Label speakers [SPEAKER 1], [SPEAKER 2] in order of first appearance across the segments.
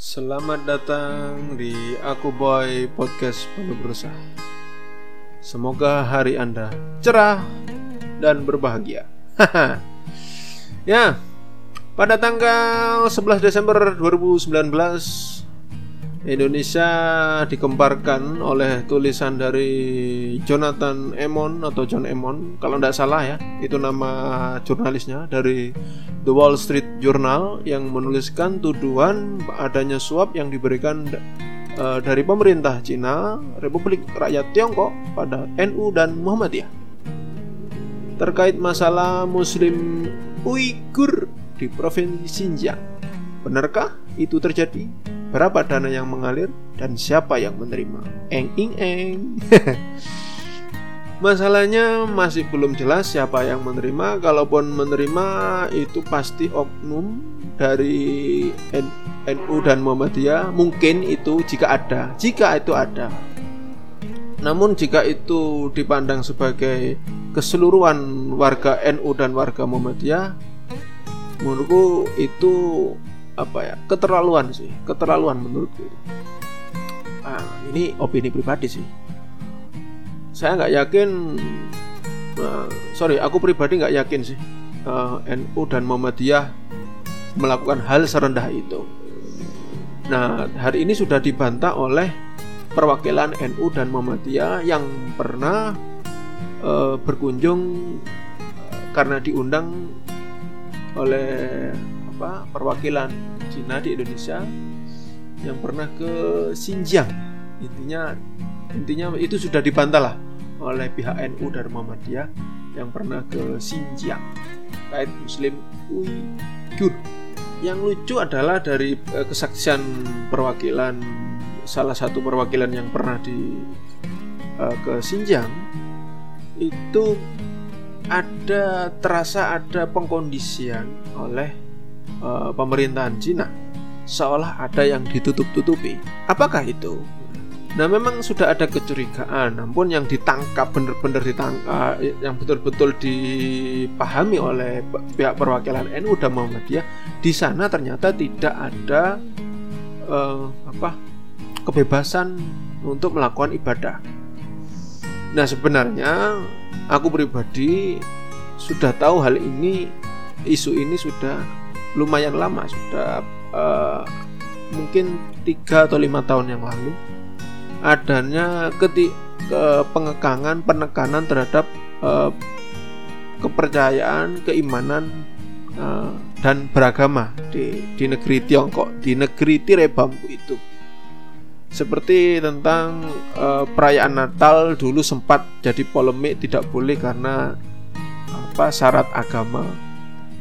[SPEAKER 1] Selamat datang di Aku Boy Podcast Penuh Berusaha. Semoga hari Anda cerah dan berbahagia. ya, pada tanggal 11 Desember 2019 Indonesia dikemparkan oleh tulisan dari Jonathan Emon atau John Emon. Kalau tidak salah ya itu nama jurnalisnya dari The Wall Street Journal yang menuliskan tuduhan adanya suap yang diberikan uh, dari pemerintah Cina Republik Rakyat Tiongkok pada NU dan Muhammadiyah. Terkait masalah Muslim Uighur di provinsi Xinjiang benarkah itu terjadi berapa dana yang mengalir dan siapa yang menerima. Eng ing eng. Masalahnya masih belum jelas siapa yang menerima. Kalaupun menerima itu pasti oknum dari NU dan Muhammadiyah. Mungkin itu jika ada, jika itu ada. Namun jika itu dipandang sebagai keseluruhan warga NU dan warga Muhammadiyah, menurutku itu apa ya keterlaluan sih keterlaluan menurutku ah, ini opini pribadi sih. Saya nggak yakin uh, sorry aku pribadi nggak yakin sih uh, ah, NU dan Muhammadiyah melakukan hal serendah itu. Nah hari ini sudah dibantah oleh perwakilan NU dan Muhammadiyah yang pernah uh, berkunjung karena diundang oleh apa perwakilan Cina di Indonesia yang pernah ke Xinjiang. Intinya intinya itu sudah dibantah lah oleh pihak NU dan Muhammadiyah yang pernah ke Xinjiang. Kait Muslim Uighur yang lucu adalah dari eh, kesaksian perwakilan salah satu perwakilan yang pernah di uh, ke Xinjiang itu ada terasa ada pengkondisian oleh uh, pemerintahan Cina seolah ada yang ditutup-tutupi. Apakah itu? Nah memang sudah ada kecurigaan, namun yang ditangkap benar-benar ditangkap, yang betul-betul dipahami oleh pihak perwakilan NU dan Muhammadiyah, di sana ternyata tidak ada uh, apa kebebasan untuk melakukan ibadah. Nah sebenarnya aku pribadi sudah tahu hal ini, isu ini sudah lumayan lama sudah uh, mungkin tiga atau lima tahun yang lalu. Adanya ketik ke pengekangan penekanan terhadap uh, kepercayaan keimanan uh, dan beragama di di negeri Tiongkok di negeri tirai bambu itu. Seperti tentang uh, perayaan Natal dulu sempat jadi polemik tidak boleh karena apa syarat agama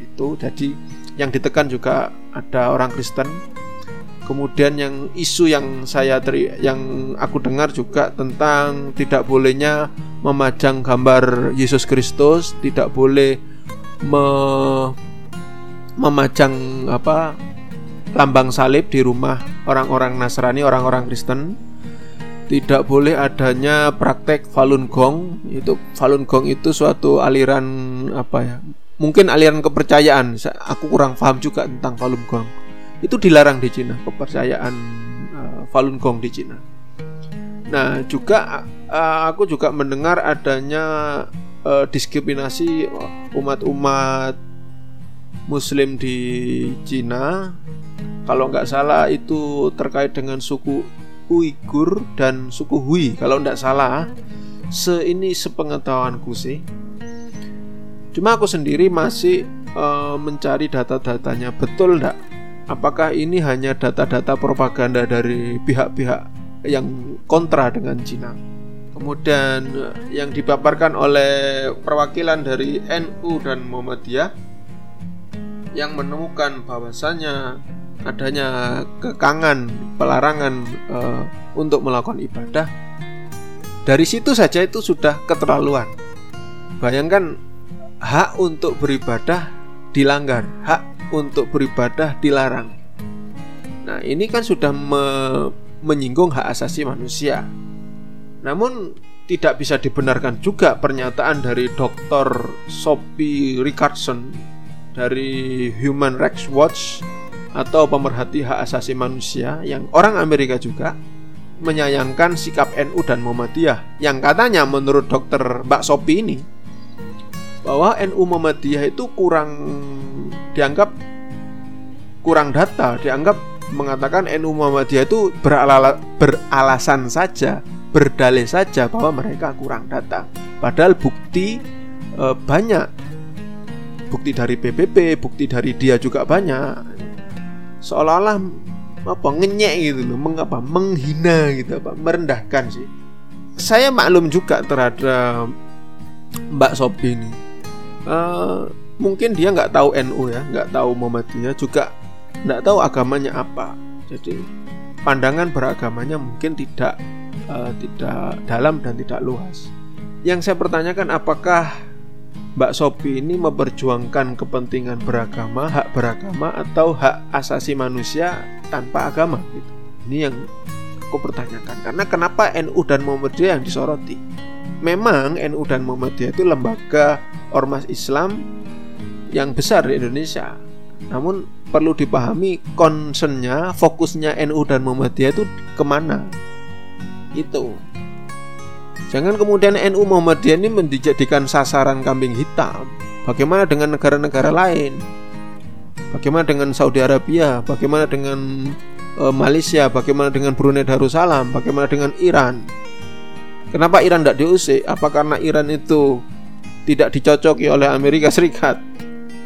[SPEAKER 1] itu. Jadi yang ditekan juga ada orang Kristen. Kemudian yang isu yang saya teri, yang aku dengar juga tentang tidak bolehnya memajang gambar Yesus Kristus, tidak boleh me, memajang apa lambang salib di rumah orang-orang Nasrani, orang-orang Kristen. Tidak boleh adanya praktek Falun Gong. Itu Falun Gong itu suatu aliran apa ya? Mungkin aliran kepercayaan aku kurang paham juga tentang Falun Gong. Itu dilarang di Cina kepercayaan uh, Falun Gong di Cina. Nah juga uh, aku juga mendengar adanya uh, diskriminasi umat-umat Muslim di Cina. Kalau nggak salah itu terkait dengan suku Uighur dan suku Hui. Kalau nggak salah se ini sepengetahuanku sih Cuma aku sendiri masih uh, mencari data-datanya betul enggak? Apakah ini hanya data-data propaganda dari pihak-pihak yang kontra dengan Cina? Kemudian eh, yang dipaparkan oleh perwakilan dari NU dan Muhammadiyah yang menemukan bahwasannya adanya kekangan pelarangan uh, untuk melakukan ibadah dari situ saja itu sudah keterlaluan bayangkan hak untuk beribadah dilanggar, hak untuk beribadah dilarang. Nah, ini kan sudah me menyinggung hak asasi manusia. Namun tidak bisa dibenarkan juga pernyataan dari Dr. Sophie Richardson dari Human Rights Watch atau pemerhati hak asasi manusia yang orang Amerika juga menyayangkan sikap NU dan Muhammadiyah yang katanya menurut dokter Mbak Sopi ini bahwa NU Muhammadiyah itu kurang dianggap kurang data, dianggap mengatakan NU Muhammadiyah itu beralala, beralasan saja, berdalih saja bahwa mereka kurang data. Padahal bukti e, banyak. Bukti dari PBB, bukti dari dia juga banyak. Seolah-olah apa ngenyek gitu loh, mengapa menghina gitu apa, merendahkan sih. Saya maklum juga terhadap Mbak Sobi ini uh, mungkin dia nggak tahu NU ya nggak tahu Muhammadiyah juga nggak tahu agamanya apa jadi pandangan beragamanya mungkin tidak uh, tidak dalam dan tidak luas yang saya pertanyakan apakah Mbak Sopi ini memperjuangkan kepentingan beragama, hak beragama atau hak asasi manusia tanpa agama gitu. Ini yang aku pertanyakan karena kenapa NU dan Muhammadiyah yang disoroti? Memang NU dan Muhammadiyah itu lembaga ormas Islam yang besar di Indonesia. Namun perlu dipahami concernnya, fokusnya NU dan Muhammadiyah itu ke mana? Itu. Jangan kemudian NU Muhammadiyah ini menjadikan sasaran kambing hitam. Bagaimana dengan negara-negara lain? Bagaimana dengan Saudi Arabia? Bagaimana dengan e, Malaysia? Bagaimana dengan Brunei Darussalam? Bagaimana dengan Iran? Kenapa Iran tidak diusik? Apa karena Iran itu tidak dicocoki oleh Amerika Serikat.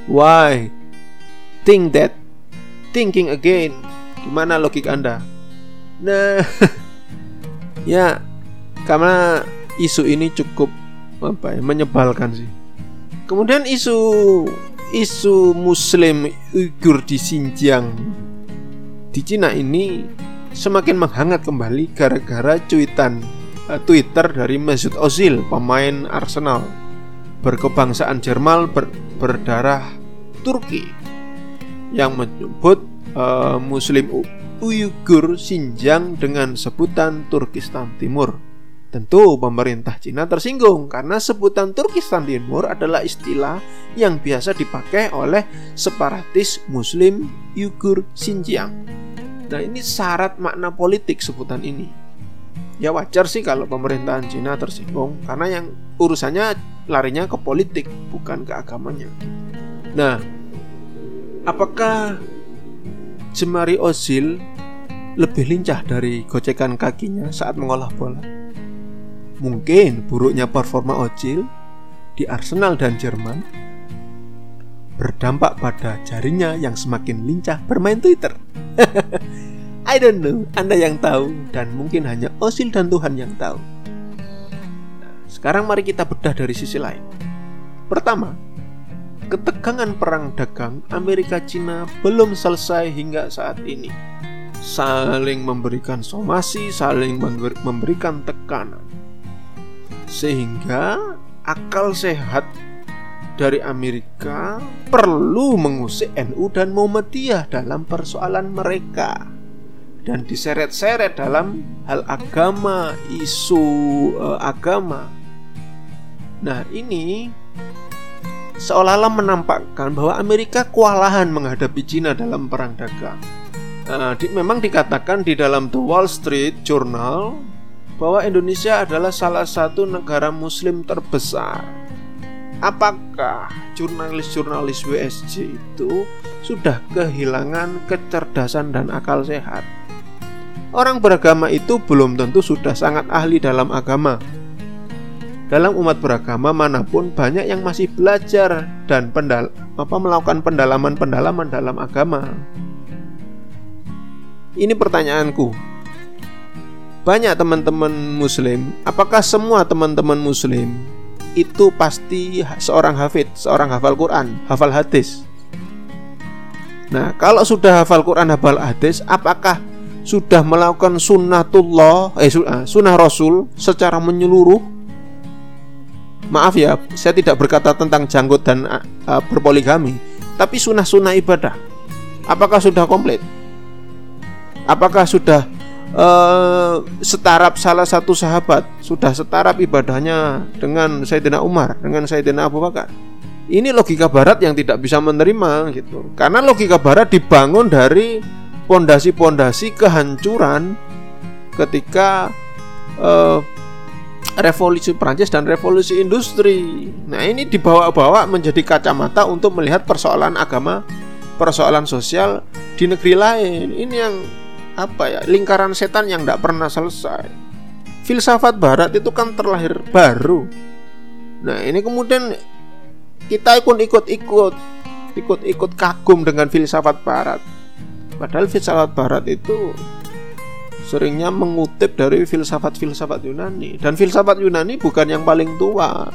[SPEAKER 1] Why? Think that. Thinking again. Gimana logik Anda? Nah, ya karena isu ini cukup apa ya, menyebalkan sih. Kemudian isu isu Muslim Uighur di Xinjiang di Cina ini semakin menghangat kembali gara-gara cuitan Twitter dari Mesut Ozil, pemain Arsenal berkebangsaan Jerman ber, berdarah Turki yang menyebut uh, Muslim Uyghur Xinjiang dengan sebutan Turkistan Timur. Tentu pemerintah Cina tersinggung karena sebutan Turkistan Timur adalah istilah yang biasa dipakai oleh separatis Muslim Uyghur Xinjiang. Nah ini syarat makna politik sebutan ini. Ya wajar sih kalau pemerintahan Cina tersinggung karena yang urusannya larinya ke politik bukan ke agamanya. Nah, apakah Jemari Ozil lebih lincah dari gocekan kakinya saat mengolah bola? Mungkin buruknya performa Ozil di Arsenal dan Jerman berdampak pada jarinya yang semakin lincah bermain Twitter. I don't know, Anda yang tahu dan mungkin hanya Ozil dan Tuhan yang tahu. Sekarang mari kita bedah dari sisi lain. Pertama, ketegangan perang dagang Amerika Cina belum selesai hingga saat ini. Saling memberikan somasi, saling memberikan tekanan. Sehingga akal sehat dari Amerika perlu mengusik NU dan Muhammadiyah dalam persoalan mereka dan diseret-seret dalam hal agama, isu uh, agama Nah, ini seolah-olah menampakkan bahwa Amerika kewalahan menghadapi Cina dalam perang dagang. Nah, di, memang dikatakan di dalam The Wall Street Journal bahwa Indonesia adalah salah satu negara Muslim terbesar. Apakah jurnalis-jurnalis WSJ itu sudah kehilangan kecerdasan dan akal sehat? Orang beragama itu belum tentu sudah sangat ahli dalam agama, dalam umat beragama mana pun banyak yang masih belajar dan pendal apa melakukan pendalaman-pendalaman dalam agama. Ini pertanyaanku. Banyak teman-teman muslim, apakah semua teman-teman muslim itu pasti seorang hafid, seorang hafal Quran, hafal hadis? Nah, kalau sudah hafal Quran, hafal hadis, apakah sudah melakukan sunnatullah, eh, ah, sunnah Rasul secara menyeluruh maaf ya, saya tidak berkata tentang janggut dan uh, berpoligami, tapi sunnah-sunnah ibadah. Apakah sudah komplit? Apakah sudah uh, setarap salah satu sahabat? Sudah setarap ibadahnya dengan Sayyidina Umar, dengan Sayyidina Abu Bakar? ini logika barat yang tidak bisa menerima gitu. Karena logika barat dibangun dari pondasi-pondasi kehancuran ketika uh, revolusi Prancis dan revolusi industri. Nah, ini dibawa-bawa menjadi kacamata untuk melihat persoalan agama, persoalan sosial di negeri lain. Ini yang apa ya? Lingkaran setan yang tidak pernah selesai. Filsafat barat itu kan terlahir baru. Nah, ini kemudian kita ikut ikut-ikut ikut-ikut kagum dengan filsafat barat. Padahal filsafat barat itu seringnya mengutip dari filsafat-filsafat Yunani. Dan filsafat Yunani bukan yang paling tua.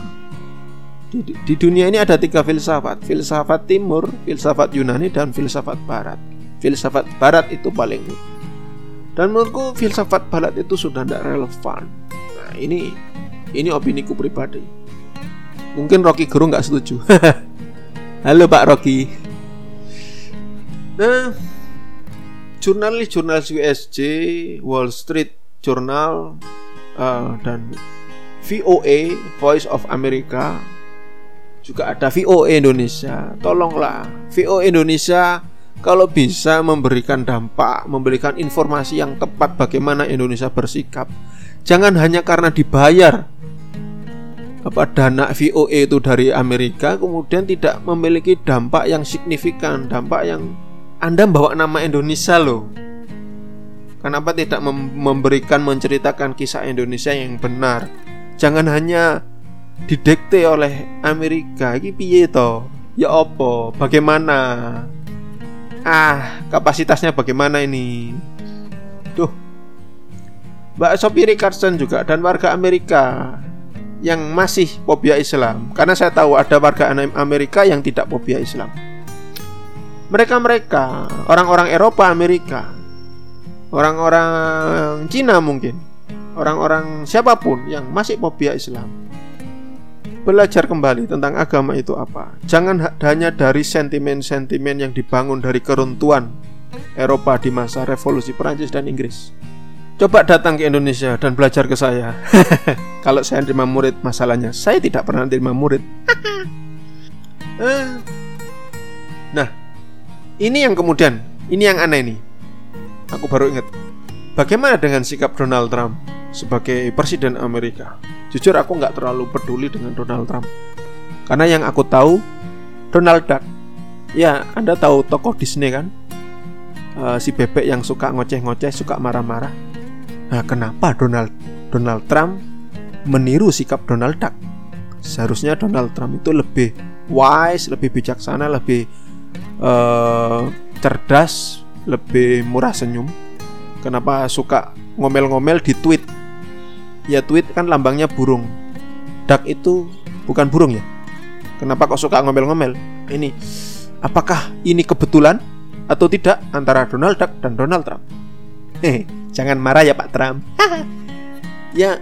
[SPEAKER 1] Di, di dunia ini ada tiga filsafat. Filsafat timur filsafat Yunani dan filsafat barat. Filsafat barat itu paling dan menurutku filsafat barat itu sudah tidak relevan. Nah ini ini opini ku pribadi. Mungkin Rocky Gerung nggak setuju. Halo Pak Rocky. Nah jurnalis-jurnalis USJ, Wall Street Journal, uh, dan VOA Voice of America juga ada VOA Indonesia. Tolonglah VOA Indonesia kalau bisa memberikan dampak, memberikan informasi yang tepat bagaimana Indonesia bersikap. Jangan hanya karena dibayar apa dana VOA itu dari Amerika kemudian tidak memiliki dampak yang signifikan, dampak yang anda bawa nama Indonesia loh. Kenapa tidak memberikan menceritakan kisah Indonesia yang benar? Jangan hanya didekte oleh Amerika. Iki piye to? Ya opo? Bagaimana? Ah, kapasitasnya bagaimana ini? Tuh. Mbak Sophie Richardson juga dan warga Amerika yang masih fobia Islam karena saya tahu ada warga Amerika yang tidak fobia Islam mereka-mereka, orang-orang Eropa, Amerika, orang-orang Cina mungkin, orang-orang siapa pun yang masih fobia Islam. Belajar kembali tentang agama itu apa. Jangan hanya dari sentimen-sentimen yang dibangun dari keruntuhan Eropa di masa revolusi Perancis dan Inggris. Coba datang ke Indonesia dan belajar ke saya. Kalau saya terima murid, masalahnya saya tidak pernah terima murid. Eh. nah, ini yang kemudian, ini yang aneh nih. Aku baru ingat. Bagaimana dengan sikap Donald Trump sebagai presiden Amerika? Jujur aku nggak terlalu peduli dengan Donald Trump. Karena yang aku tahu Donald Duck. Ya, Anda tahu tokoh Disney kan? Uh, si bebek yang suka ngoceh-ngoceh, suka marah-marah. Nah, kenapa Donald Donald Trump meniru sikap Donald Duck? Seharusnya Donald Trump itu lebih wise, lebih bijaksana, lebih uh, cerdas, lebih murah senyum. Kenapa suka ngomel-ngomel di tweet? Ya tweet kan lambangnya burung. Duck itu bukan burung ya? Kenapa kok suka ngomel-ngomel? Ini apakah ini kebetulan atau tidak antara Donald Duck dan Donald Trump? Hehe, jangan marah ya Pak Trump. ya,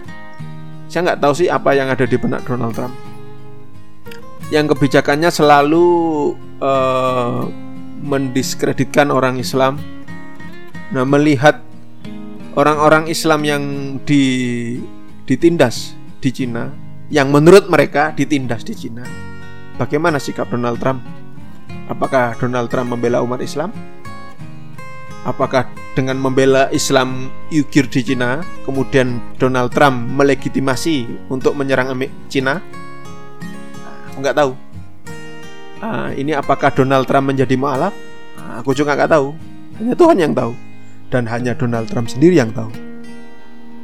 [SPEAKER 1] saya nggak tahu sih apa yang ada di benak Donald Trump yang kebijakannya selalu uh, mendiskreditkan orang Islam. Nah, melihat orang-orang Islam yang di ditindas di Cina, yang menurut mereka ditindas di Cina. Bagaimana sikap Donald Trump? Apakah Donald Trump membela umat Islam? Apakah dengan membela Islam Uyghur di Cina, kemudian Donald Trump melegitimasi untuk menyerang Cina? aku nggak tahu. Uh, ini apakah Donald Trump menjadi mualaf? Uh, aku juga nggak tahu. Hanya Tuhan yang tahu dan hanya Donald Trump sendiri yang tahu.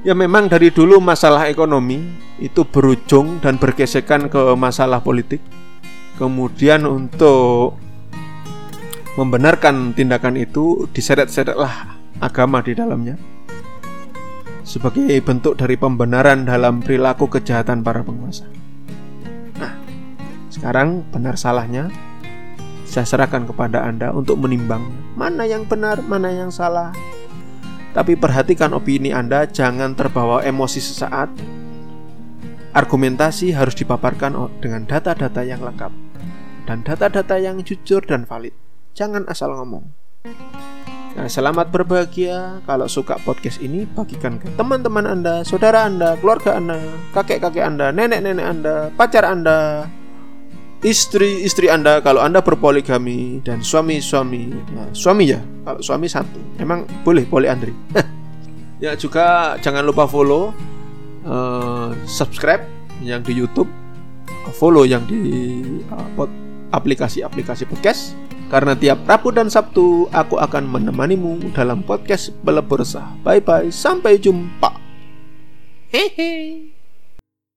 [SPEAKER 1] Ya memang dari dulu masalah ekonomi itu berujung dan bergesekan ke masalah politik. Kemudian untuk membenarkan tindakan itu diseret-seretlah agama di dalamnya sebagai bentuk dari pembenaran dalam perilaku kejahatan para penguasa. Sekarang benar salahnya saya serahkan kepada Anda untuk menimbang mana yang benar, mana yang salah. Tapi perhatikan opini Anda, jangan terbawa emosi sesaat. Argumentasi harus dipaparkan dengan data-data yang lengkap dan data-data yang jujur dan valid. Jangan asal ngomong. Nah, selamat berbahagia. Kalau suka podcast ini, bagikan ke teman-teman Anda, saudara Anda, keluarga Anda, kakek-kakek Anda, nenek-nenek Anda, pacar Anda, istri-istri Anda kalau Anda berpoligami dan suami-suami nah, suami ya kalau suami satu emang boleh poliandri ya juga jangan lupa follow uh, subscribe yang di YouTube follow yang di uh, aplikasi-aplikasi podcast karena tiap Rabu dan Sabtu aku akan menemanimu dalam podcast Belebur Bye bye, sampai jumpa. Hehe.